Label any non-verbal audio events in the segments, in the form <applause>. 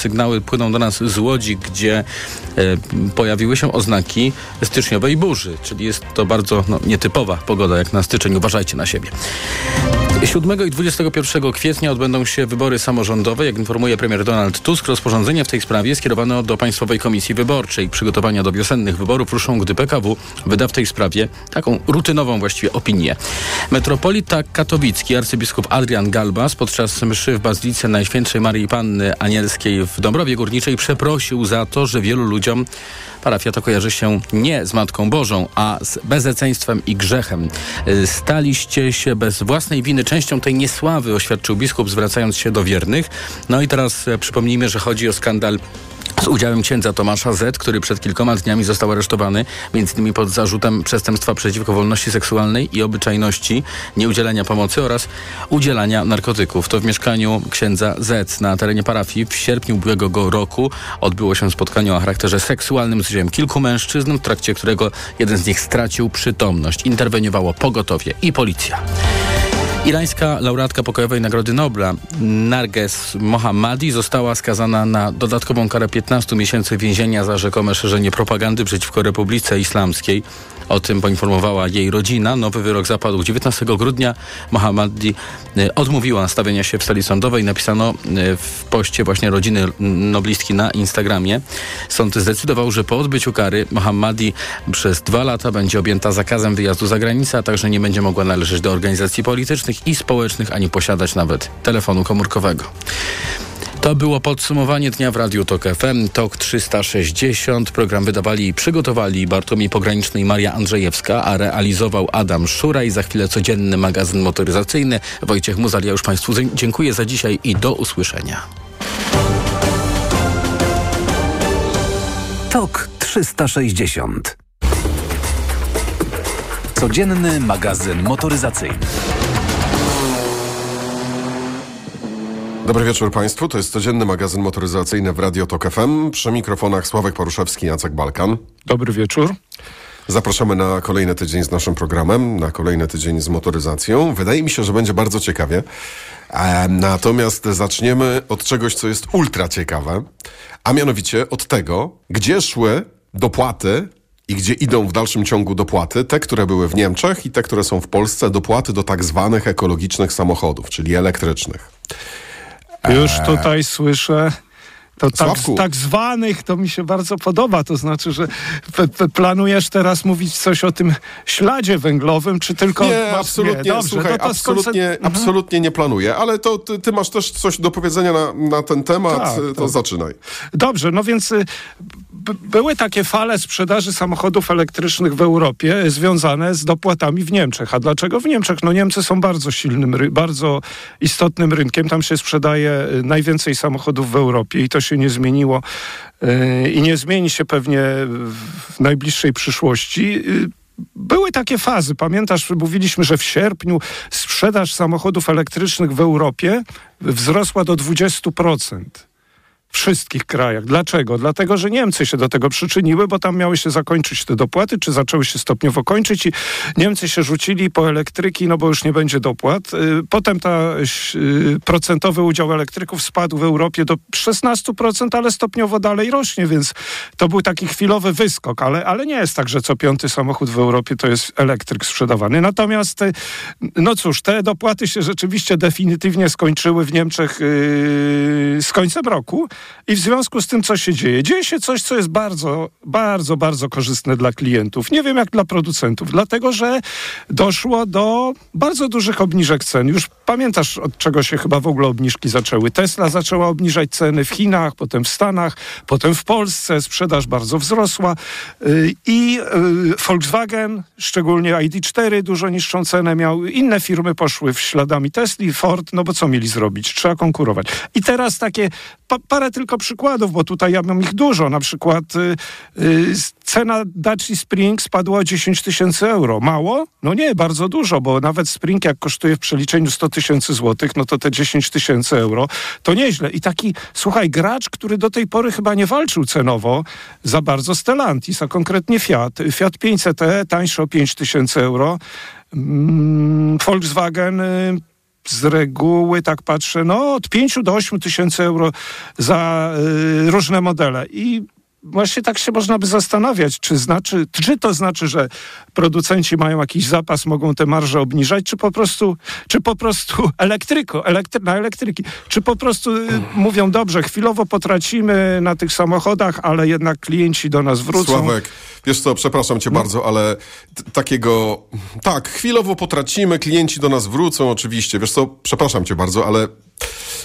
sygnały płyną do nas z Łodzi, gdzie e, pojawiły się oznaki styczniowej burzy, czyli jest to bardzo no, nietypowa pogoda jak na styczeń. Uważajcie na siebie. 7 i 21 kwietnia odbędą się wybory samorządowe. Jak informuje premier Donald Tusk, rozporządzenie w tej sprawie skierowano do Państwowej Komisji Wyborczej. Przygotowania do wiosennych wyborów ruszą, gdy PKW wyda w tej sprawie taką rutynową właściwie opinię. Metropolita katowicki arcybiskup Adrian Galbas podczas mszy w Bazylice Najświętszej Marii Panny Anielskiej w Dąbrowie Górniczej przeprosił za to, że wielu ludziom parafia to kojarzy się nie z Matką Bożą, a z bezeceństwem i grzechem. Staliście się bez własnej winy częścią tej niesławy, oświadczył biskup, zwracając się do wiernych. No i teraz e, przypomnijmy, że chodzi o skandal z udziałem księdza Tomasza Z., który przed kilkoma dniami został aresztowany, między innymi pod zarzutem przestępstwa przeciwko wolności seksualnej i obyczajności, nieudzielania pomocy oraz udzielania narkotyków. To w mieszkaniu księdza Z na terenie parafii w sierpniu ubiegłego roku odbyło się spotkanie o charakterze seksualnym z udziałem kilku mężczyzn, w trakcie którego jeden z nich stracił przytomność. Interweniowało pogotowie i policja. Irańska laureatka pokojowej Nagrody Nobla Narges Mohammadi została skazana na dodatkową karę 15 miesięcy więzienia za rzekome szerzenie propagandy przeciwko Republice Islamskiej. O tym poinformowała jej rodzina. Nowy wyrok zapadł 19 grudnia. Mohammadi e, odmówiła stawienia się w sali sądowej. Napisano e, w poście właśnie rodziny noblistki na Instagramie. Sąd zdecydował, że po odbyciu kary Mohammadi przez dwa lata będzie objęta zakazem wyjazdu za granicę, a także nie będzie mogła należeć do organizacji politycznych i społecznych, ani posiadać nawet telefonu komórkowego. To było podsumowanie dnia w Radiu Tok FM. Tok 360. Program wydawali i przygotowali Bartłomiej Pograniczny i Maria Andrzejewska, a realizował Adam Szuraj. Za chwilę codzienny magazyn motoryzacyjny. Wojciech Muzal, ja już Państwu dziękuję za dzisiaj i do usłyszenia. Tok 360. Codzienny magazyn motoryzacyjny. Dobry wieczór Państwu. To jest codzienny magazyn motoryzacyjny w Radio Tok FM. Przy mikrofonach Sławek Paruszewski, Jacek Balkan. Dobry wieczór. Zapraszamy na kolejny tydzień z naszym programem, na kolejny tydzień z motoryzacją. Wydaje mi się, że będzie bardzo ciekawie. E, natomiast zaczniemy od czegoś, co jest ultra ciekawe, a mianowicie od tego, gdzie szły dopłaty i gdzie idą w dalszym ciągu dopłaty, te, które były w Niemczech i te, które są w Polsce, dopłaty do tak zwanych ekologicznych samochodów, czyli elektrycznych. Już tutaj słyszę to tak, tak, zwanych to mi się bardzo podoba. To znaczy, że planujesz teraz mówić coś o tym śladzie węglowym, czy tylko. Nie, absolutnie, nie, dobrze, słuchaj, to, to absolutnie, mhm. absolutnie nie planuję, ale to ty, ty, masz też coś do powiedzenia na, na ten temat, tak, to, to zaczynaj. Dobrze, no więc y, były takie fale sprzedaży samochodów elektrycznych w Europie związane z dopłatami w Niemczech. A dlaczego w Niemczech? No Niemcy są bardzo silnym, bardzo istotnym rynkiem. Tam się sprzedaje y, najwięcej samochodów w Europie i to się nie zmieniło y, i nie zmieni się pewnie w najbliższej przyszłości. Y, były takie fazy. Pamiętasz, mówiliśmy, że w sierpniu sprzedaż samochodów elektrycznych w Europie wzrosła do 20% wszystkich krajach. Dlaczego? Dlatego, że Niemcy się do tego przyczyniły, bo tam miały się zakończyć te dopłaty, czy zaczęły się stopniowo kończyć i Niemcy się rzucili po elektryki, no bo już nie będzie dopłat. Y, potem ta y, procentowy udział elektryków spadł w Europie do 16%, ale stopniowo dalej rośnie, więc to był taki chwilowy wyskok, ale, ale nie jest tak, że co piąty samochód w Europie to jest elektryk sprzedawany. Natomiast, y, no cóż, te dopłaty się rzeczywiście definitywnie skończyły w Niemczech z końcem roku. I w związku z tym, co się dzieje? Dzieje się coś, co jest bardzo, bardzo, bardzo korzystne dla klientów. Nie wiem jak dla producentów, dlatego że doszło do bardzo dużych obniżek cen. Już pamiętasz, od czego się chyba w ogóle obniżki zaczęły. Tesla zaczęła obniżać ceny w Chinach, potem w Stanach, potem w Polsce. Sprzedaż bardzo wzrosła. Y, I y, Volkswagen, szczególnie ID4, dużo niższą cenę miał. Inne firmy poszły w śladami Tesli, Ford, no bo co mieli zrobić? Trzeba konkurować. I teraz takie pa parę tylko przykładów, bo tutaj ja mam ich dużo. Na przykład y, y, cena Dacia Spring spadła o 10 tysięcy euro. Mało? No nie, bardzo dużo, bo nawet Spring jak kosztuje w przeliczeniu 100 tysięcy złotych, no to te 10 tysięcy euro to nieźle. I taki, słuchaj, gracz, który do tej pory chyba nie walczył cenowo za bardzo Stellantis, a konkretnie Fiat. Fiat 500e tańszy o 5 tysięcy euro. Mm, Volkswagen y, z reguły, tak patrzę, no od 5 do 8 tysięcy euro za y, różne modele. I właśnie tak się można by zastanawiać, czy, znaczy, czy to znaczy, że producenci mają jakiś zapas, mogą te marże obniżać, czy po prostu, czy po prostu elektryko, elektry, na elektryki, czy po prostu y, mówią, dobrze, chwilowo potracimy na tych samochodach, ale jednak klienci do nas wrócą. Sławek, wiesz co, przepraszam cię bardzo, ale takiego... Tak, chwilowo potracimy, klienci do nas wrócą, oczywiście. Wiesz co, przepraszam cię bardzo, ale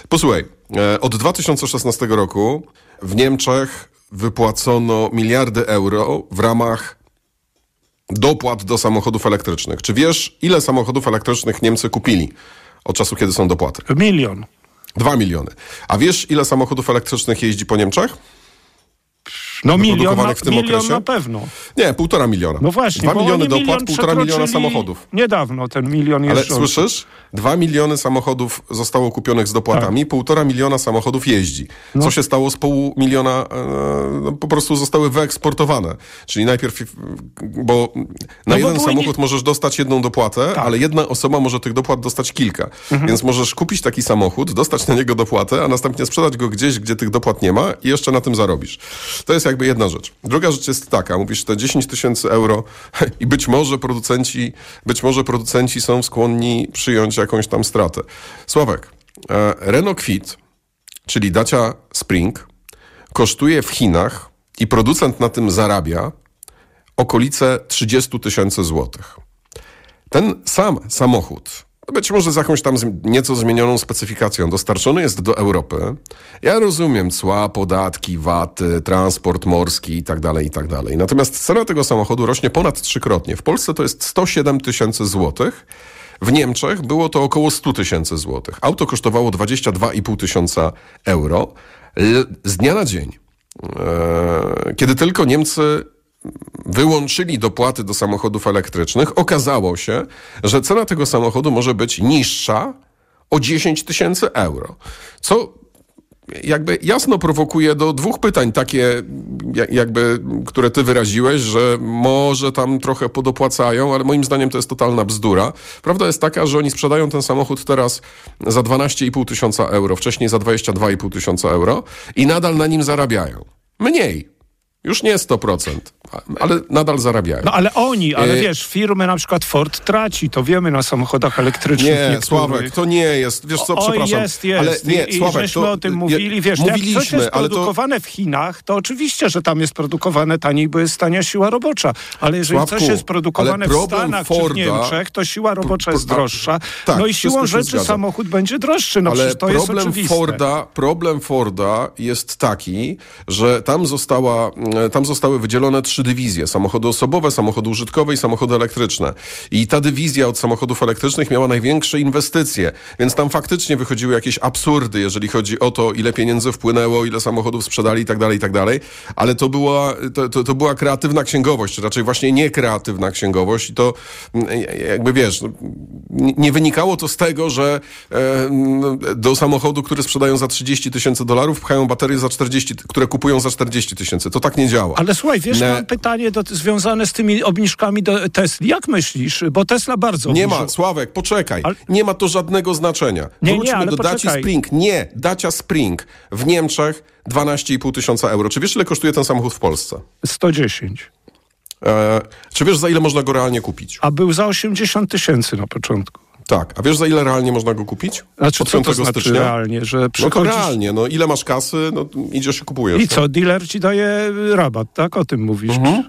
posłuchaj. E, od 2016 roku w Niemczech wypłacono miliardy euro w ramach dopłat do samochodów elektrycznych. Czy wiesz, ile samochodów elektrycznych Niemcy kupili od czasu, kiedy są dopłaty? Milion. Dwa miliony. A wiesz, ile samochodów elektrycznych jeździ po Niemczech? No milion, na, w tym milion okresie? na pewno. Nie, półtora miliona. No właśnie. Dwa bo miliony dopłat, milion półtora miliona samochodów. Niedawno ten milion Ale jeżdżący. słyszysz? Dwa miliony samochodów zostało kupionych z dopłatami, Tak. półtora miliona samochodów jeździ. No. Co się stało z pół miliona? E, no, po prostu zostały wyeksportowane. Czyli najpierw, bo na No bo jeden były samochód nie- możesz dostać jedną dopłatę, Tak. ale jedna osoba może tych dopłat dostać kilka. Mhm. Więc możesz kupić taki samochód, dostać na niego dopłatę, a następnie sprzedać go gdzieś, gdzie tych dopłat nie ma i jeszcze na tym zarobisz. To jest jakby jedna rzecz. Druga rzecz jest taka, mówisz te 10 tysięcy euro <laughs> i być może producenci, być może producenci są skłonni przyjąć jakąś tam stratę. Sławek, e, Renault Kwid, czyli Dacia Spring, kosztuje w Chinach i producent na tym zarabia okolice 30 tysięcy złotych. Ten sam samochód, być może z jakąś tam nieco zmienioną specyfikacją, dostarczony jest do Europy. Ja rozumiem cła, podatki, VAT-y, transport morski i tak dalej, i tak dalej. Natomiast cena tego samochodu rośnie ponad trzykrotnie. W Polsce to jest 107 tysięcy złotych. W Niemczech było to około 100 tysięcy złotych. Auto kosztowało 22,5 tysiąca euro. Z dnia na dzień, e, kiedy tylko Niemcy wyłączyli dopłaty do samochodów elektrycznych, okazało się, że cena tego samochodu może być niższa o 10 tysięcy euro. Co jakby jasno prowokuje do dwóch pytań, takie ja- jakby, które ty wyraziłeś, że może tam trochę podopłacają, ale moim zdaniem to jest totalna bzdura. Prawda jest taka, że oni sprzedają ten samochód teraz za 12,5 tysiąca euro, wcześniej za 22,5 tysiąca euro i nadal na nim zarabiają. Mniej. Już nie 100%, a- ale nadal zarabiają. No ale oni, ale E, wiesz, firmy na przykład Ford traci, to wiemy na samochodach elektrycznych Nie, niektórych. Sławek, to nie jest. Wiesz co, Oj, przepraszam. jest, jest. Ale nie, I, Sławek, żeśmy to, o tym mówili, wiesz, jak coś mówiliśmy, jest ale to produkowane w Chinach, to oczywiście, że tam jest produkowane taniej, bo jest tania siła robocza. Ale jeżeli Sławku, coś jest produkowane w Stanach czy w Forda- Niemczech, to siła robocza jest pro- droższa. tak, no i siłą rzeczy samochód będzie droższy. No ale przecież to jest oczywiste. Forda, problem Forda jest taki, że tam, została, mm, tam zostały wydzielone trzy dywizje. Samochody osobowe, samochody użytkowe i samochody elektryczne. I ta dywizja od samochodów elektrycznych miała największe inwestycje, więc tam faktycznie wychodziły jakieś absurdy, jeżeli chodzi o to, ile pieniędzy wpłynęło, ile samochodów sprzedali i tak dalej, i tak. Ale to była, to, to, to była kreatywna księgowość, czy raczej właśnie niekreatywna księgowość i to mm, jakby wiesz, no, nie wynikało to z tego, że e, no, do samochodu, który sprzedają za 30 tysięcy dolarów, pchają baterie za 40, które kupują za 40 tysięcy. To tak nie działa. Ale słuchaj, wiesz, Ne- mam pytanie do, związane z tymi obniżkami do Tesli. Jak myślisz? Bo Tesla bardzo Nie obniżyła. ma, Sławek, poczekaj. Ale- Nie ma to żadnego znaczenia. Nie, nie, Wróćmy ale do Daci poczekaj. Spring. Nie, Dacia Spring w Niemczech 12,5 tysiąca euro. Czy wiesz, ile kosztuje ten samochód w Polsce? 110. E, czy wiesz, za ile można go realnie kupić? A był za 80 tysięcy na początku. Tak. A wiesz, za ile realnie można go kupić? Znaczy, Od co to 5 znaczy stycznia? realnie, że No to przychodzisz... realnie, no ile masz kasy, no idziesz i kupujesz. I co, dealer ci daje rabat, tak? O tym mówisz. No,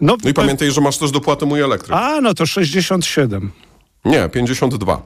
No i pe- pamiętaj, że masz też dopłatę mój elektryk. A, no to 67. Nie, 52.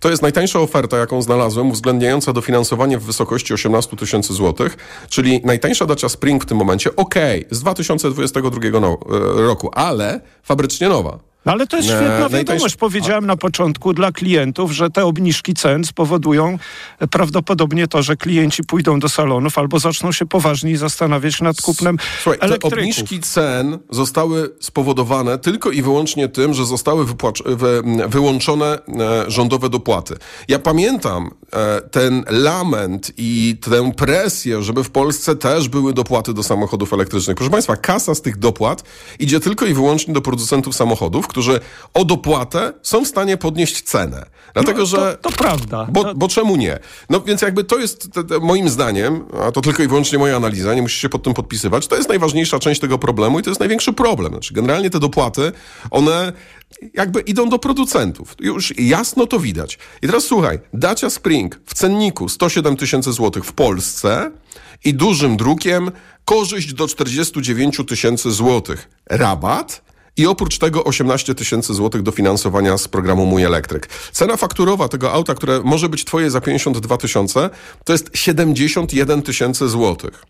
To jest najtańsza oferta, jaką znalazłem, uwzględniająca dofinansowanie w wysokości 18 tysięcy złotych, czyli najtańsza Dacia Spring w tym momencie, okej, z 2022 no, e, roku, ale fabrycznie nowa. No ale to jest świetna najtańszy- wiadomość. Powiedziałem na początku dla klientów, że te obniżki cen spowodują e, prawdopodobnie to, że klienci pójdą do salonów albo zaczną się poważniej zastanawiać nad kupnem Słuchaj, te elektryków. obniżki cen zostały spowodowane tylko i wyłącznie tym, że zostały wypłac- wy, wyłączone e, rządowe dopłaty. Ja pamiętam e, ten lament i tę presję, żeby w Polsce też były dopłaty do samochodów elektrycznych. Proszę Państwa, kasa z tych dopłat idzie tylko i wyłącznie do producentów samochodów, którzy o dopłatę są w stanie podnieść cenę. Dlatego, No, że... to, to prawda. Bo, To- bo czemu nie? No więc jakby to jest te, te, moim zdaniem, a to tylko i wyłącznie moja analiza, nie musisz się pod tym podpisywać, to jest najważniejsza część tego problemu i to jest największy problem. Znaczy generalnie te dopłaty, one jakby idą do producentów. Już jasno to widać. I teraz słuchaj, Dacia Spring w cenniku 107 tysięcy złotych w Polsce i dużym drukiem korzyść do 49 tysięcy złotych. Rabat i oprócz tego 18 tysięcy złotych dofinansowania z programu Mój Elektryk. Cena fakturowa tego auta, które może być twoje za 52 tysiące, to jest 71 tysięcy złotych.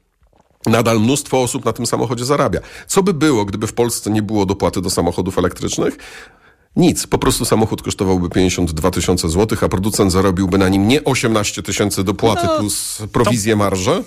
Nadal mnóstwo osób na tym samochodzie zarabia. Co by było, gdyby w Polsce nie było dopłaty do samochodów elektrycznych? Nic, po prostu samochód kosztowałby 52 tysiące złotych, a producent zarobiłby na nim nie 18 tysięcy dopłaty No, plus prowizję marżę.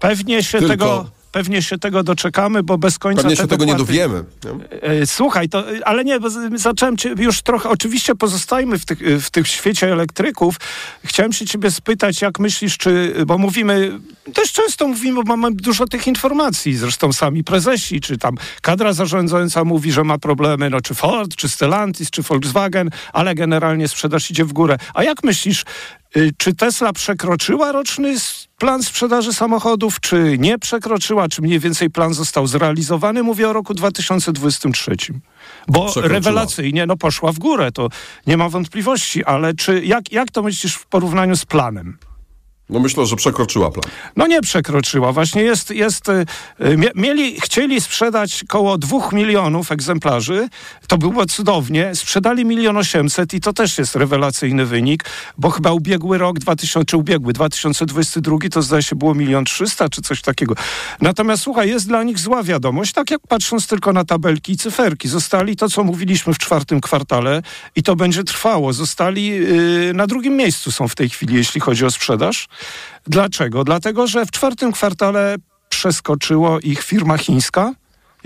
Pewnie się, Tylko- tego, pewnie się tego doczekamy, bo bez końca Pewnie się tego nie dowiemy. nie? E, Słuchaj, to, e, ale nie, bo zacząłem cię już trochę, oczywiście pozostajmy w, tych, e, w tym świecie elektryków. Chciałem się ciebie spytać, jak myślisz, czy, bo mówimy, też często mówimy, bo mamy dużo tych informacji, zresztą sami prezesi, czy tam kadra zarządzająca mówi, że ma problemy, no czy Ford, czy Stellantis, czy Volkswagen, ale generalnie sprzedaż idzie w górę. A jak myślisz, czy Tesla przekroczyła roczny plan sprzedaży samochodów, czy nie przekroczyła, czy mniej więcej plan został zrealizowany? Mówię o roku 2023. Bo rewelacyjnie no, poszła w górę, to nie ma wątpliwości, ale czy jak, jak to myślisz w porównaniu z planem? No myślę, że przekroczyła plan. No nie przekroczyła. Właśnie jest, jest y, mie- mieli, chcieli sprzedać koło dwóch milionów egzemplarzy. To było cudownie. Sprzedali milion osiemset i to też jest rewelacyjny wynik, bo chyba ubiegły rok, 2000, czy ubiegły, 2022 to zdaje się było milion trzysta czy coś takiego. Natomiast słuchaj, jest dla nich zła wiadomość, tak jak patrząc tylko na tabelki i cyferki. Zostali to, co mówiliśmy w czwartym kwartale i to będzie trwało. Zostali y, na drugim miejscu są w tej chwili, jeśli chodzi o sprzedaż. Dlaczego? Dlatego, że w czwartym kwartale przeskoczyło ich firma chińska,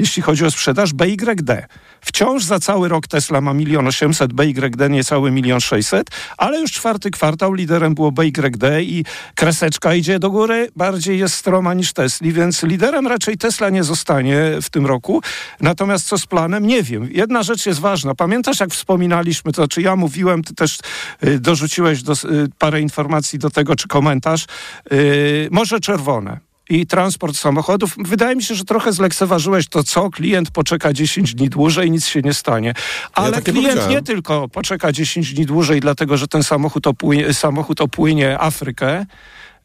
jeśli chodzi o sprzedaż BYD. Wciąż za cały rok Tesla ma milion osiemset, BYD niecały milion sześćset, ale już czwarty kwartał liderem było BYD i kreseczka idzie do góry, bardziej jest stroma niż Tesli, więc liderem raczej Tesla nie zostanie w tym roku. Natomiast co z planem? Nie wiem. Jedna rzecz jest ważna. Pamiętasz, jak wspominaliśmy, to czy ja mówiłem, ty też y, dorzuciłeś do, y, parę informacji do tego, czy komentarz. Y, Morze Czerwone i transport samochodów. Wydaje mi się, że trochę zlekceważyłeś to, co klient poczeka 10 dni dłużej, nic się nie stanie. Ale tak nie klient powiedziałem. nie tylko poczeka 10 dni dłużej, dlatego że ten samochód opłynie, samochód opłynie Afrykę,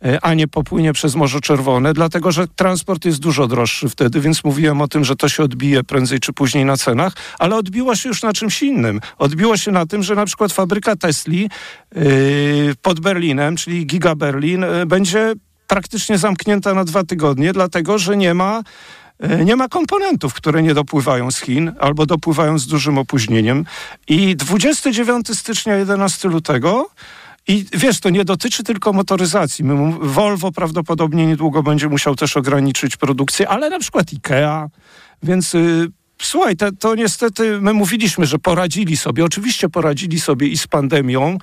e, a nie popłynie przez Morze Czerwone, dlatego że transport jest dużo droższy wtedy, więc mówiłem o tym, że to się odbije prędzej czy później na cenach, ale odbiło się już na czymś innym. Odbiło się na tym, że na przykład fabryka Tesli yy, pod Berlinem, czyli Giga Berlin, yy, będzie praktycznie zamknięta na dwa tygodnie, dlatego że nie ma e, nie ma komponentów, które nie dopływają z Chin albo dopływają z dużym opóźnieniem. I 29 stycznia, 11 lutego i wiesz, to nie dotyczy tylko motoryzacji. Volvo prawdopodobnie niedługo będzie musiał też ograniczyć produkcję, ale na przykład IKEA, więc y, słuchaj, te, to niestety my mówiliśmy, że poradzili sobie. Oczywiście poradzili sobie i z pandemią,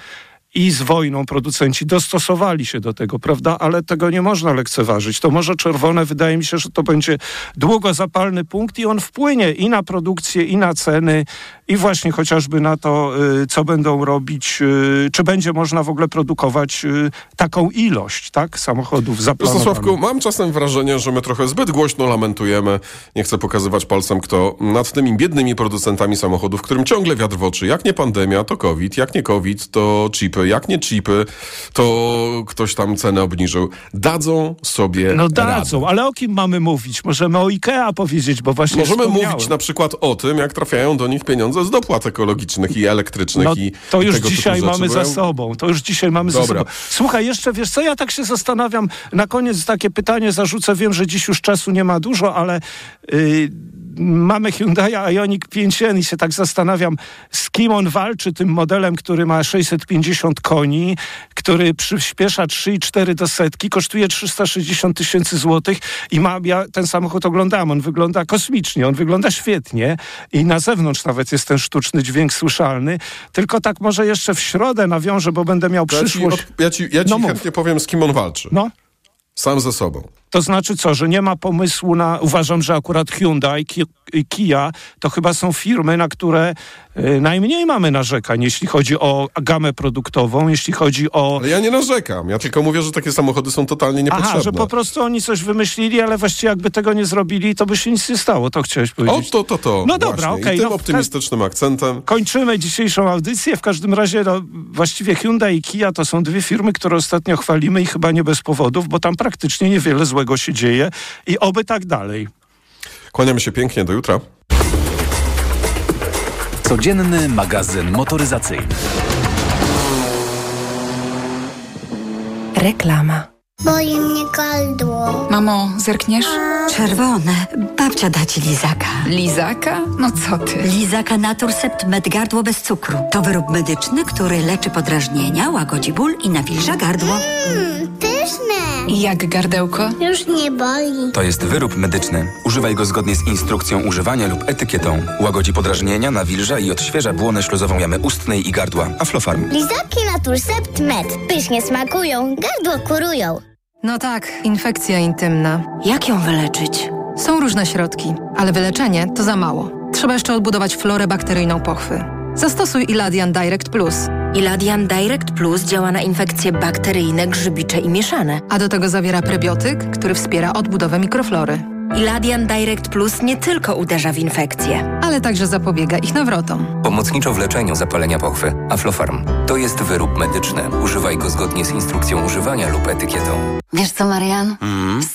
i z wojną producenci dostosowali się do tego, prawda? Ale tego nie można lekceważyć. To Morze Czerwone wydaje mi się, że to będzie długo zapalny punkt i on wpłynie i na produkcję, i na ceny, i właśnie chociażby na to, y, co będą robić, y, czy będzie można w ogóle produkować y, taką ilość, tak, samochodów zaplanowanych. Sławku, mam czasem wrażenie, że my trochę zbyt głośno lamentujemy, nie chcę pokazywać palcem kto, nad tymi biednymi producentami samochodów, którym ciągle wiatr w oczy. Jak nie pandemia, to COVID, jak nie COVID, to chipy, jak nie chipy, to ktoś tam cenę obniżył. Dadzą sobie No radę. dadzą, ale o kim mamy mówić? Możemy o IKEA powiedzieć, bo właśnie Możemy mówić na przykład o tym, jak trafiają do nich pieniądze z dopłat ekologicznych i elektrycznych No, i to już dzisiaj mamy za sobą. To już dzisiaj mamy za Dobra. sobą. Słuchaj, jeszcze wiesz co, ja tak się zastanawiam, na koniec takie pytanie zarzucę, wiem, że dziś już czasu nie ma dużo, ale yy, mamy Hyundai Ioniq 5N i się tak zastanawiam, z kim on walczy tym modelem, który ma 650 koni, który przyspiesza 3,4 do setki, kosztuje 360 tysięcy złotych i ma, ja ten samochód oglądałem, on wygląda kosmicznie, on wygląda świetnie i na zewnątrz nawet jest ten sztuczny dźwięk słyszalny, tylko tak może jeszcze w środę nawiążę, bo będę miał Ja ci, przyszłość. ja ci, ja ci No mów. chętnie powiem, z kim on walczy. No, Sam ze sobą. To znaczy co, że nie ma pomysłu na, uważam, że akurat Hyundai, Kia to chyba są firmy, na które y, najmniej mamy narzekań, jeśli chodzi o gamę produktową, jeśli chodzi o... Ale ja nie narzekam. Ja tylko mówię, że takie samochody są totalnie niepotrzebne. Aha, że po prostu oni coś wymyślili, ale właściwie jakby tego nie zrobili, to by się nic nie stało, to chciałeś O, powiedzieć. to, to, to. No dobra, okej, I tym no, optymistycznym akcentem. Kończymy dzisiejszą audycję. W każdym razie no, właściwie Hyundai i Kia to są dwie firmy, które ostatnio chwalimy i chyba nie bez powodów, bo tam praktycznie niewiele złego się dzieje i oby tak dalej. Kłaniamy się pięknie, do jutra. Codzienny magazyn motoryzacyjny. Reklama. Boli mnie gardło. Mamo, zerkniesz? Czerwone. Babcia da ci lizaka. Lizaka? No co ty? Lizaka Naturcept Med Gardło bez cukru. To wyrób medyczny, który leczy podrażnienia, łagodzi ból i nawilża gardło. Mmm, pyszne. Jak gardełko? Już nie boli. To jest wyrób medyczny. Używaj go zgodnie z instrukcją używania lub etykietą. Łagodzi podrażnienia, nawilża i odświeża błonę śluzową jamy ustnej i gardła. Aflofarm. Lizaki Naturcept Med. Pysznie smakują, gardło kurują. No tak, infekcja intymna. Jak ją wyleczyć? Są różne środki, ale wyleczenie to za mało. Trzeba jeszcze odbudować florę bakteryjną pochwy. Zastosuj Iladian Direct Plus, Iladian Direct Plus działa na infekcje bakteryjne, grzybicze i mieszane. a do tego zawiera prebiotyk, który wspiera odbudowę mikroflory, Iladian Direct Plus nie tylko uderza w infekcje. ale także zapobiega ich nawrotom. Pomocniczo w leczeniu zapalenia pochwy. Aflofarm. To jest wyrób medyczny. Używaj go zgodnie z instrukcją używania lub etykietą. Wiesz co, Marian?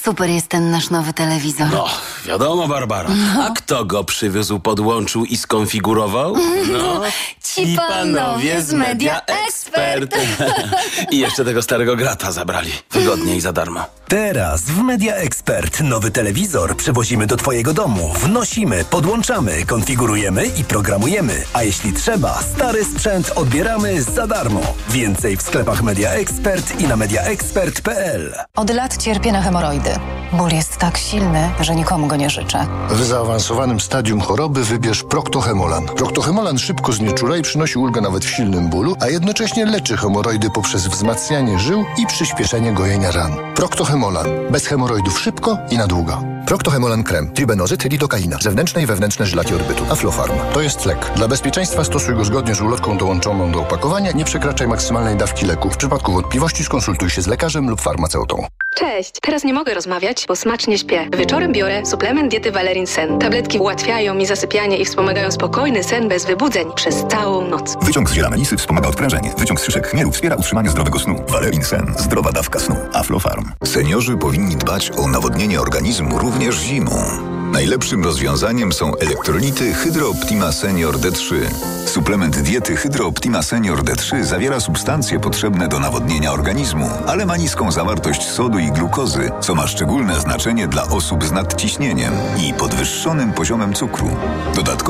Super jest ten nasz nowy telewizor. No, wiadomo, Barbara. A kto go przywiózł, podłączył i skonfigurował? No, Ci panowie z Media Expert. <laughs> I jeszcze tego starego grata zabrali. Wygodnie i za darmo. Teraz w Media Expert nowy telewizor przywozimy do Twojego domu. Wnosimy, podłączamy, konfigurujemy i programujemy. A jeśli trzeba, stary sprzęt odbieramy za darmo. Więcej w sklepach Media Expert i na mediaexpert.pl. Od lat cierpię na hemoroidy. Ból jest tak silny, że nikomu go nie życzę. W zaawansowanym stadium choroby wybierz Proctohemolan. Proctohemolan szybko znieczula i przynosi ulgę nawet w silnym bólu, a jednocześnie leczy hemoroidy poprzez wzmacnianie żył i przyspieszenie gojenia ran. Proctohemolan. Bez hemoroidów szybko i na długo. Proctohemolan krem. Tribenozyt, lidokaina. Zewnętrzne i wewnętrzne żylaki orbytu. Aflofarm. To jest lek. Dla bezpieczeństwa stosuj go zgodnie z ulotką dołączoną do opakowania. Nie przekraczaj maksymalnej dawki leku. W przypadku wątpliwości skonsultuj się z lekarzem lub farmaceutą. Cześć, teraz nie mogę rozmawiać, bo smacznie śpię. Wieczorem biorę suplement diety Valerin Sen. Tabletki ułatwiają mi zasypianie i wspomagają spokojny sen bez wybudzeń przez całą noc. Wyciąg z ziela melisy wspomaga odprężenie. Wyciąg z szyszek chmielu wspiera utrzymanie zdrowego snu. Valerin Sen. Zdrowa dawka snu. Aflofarm. Seniorzy powinni dbać o nawodnienie organizmu również zimą. Najlepszym rozwiązaniem są elektrolity Hydro Optima Senior D3. Suplement diety Hydro Optima Senior D3 zawiera substancje potrzebne do nawodnienia organizmu, ale ma niską zawartość sodu i glukozy, co ma szczególne znaczenie dla osób z nadciśnieniem i podwyższonym poziomem cukru. Dodatkowo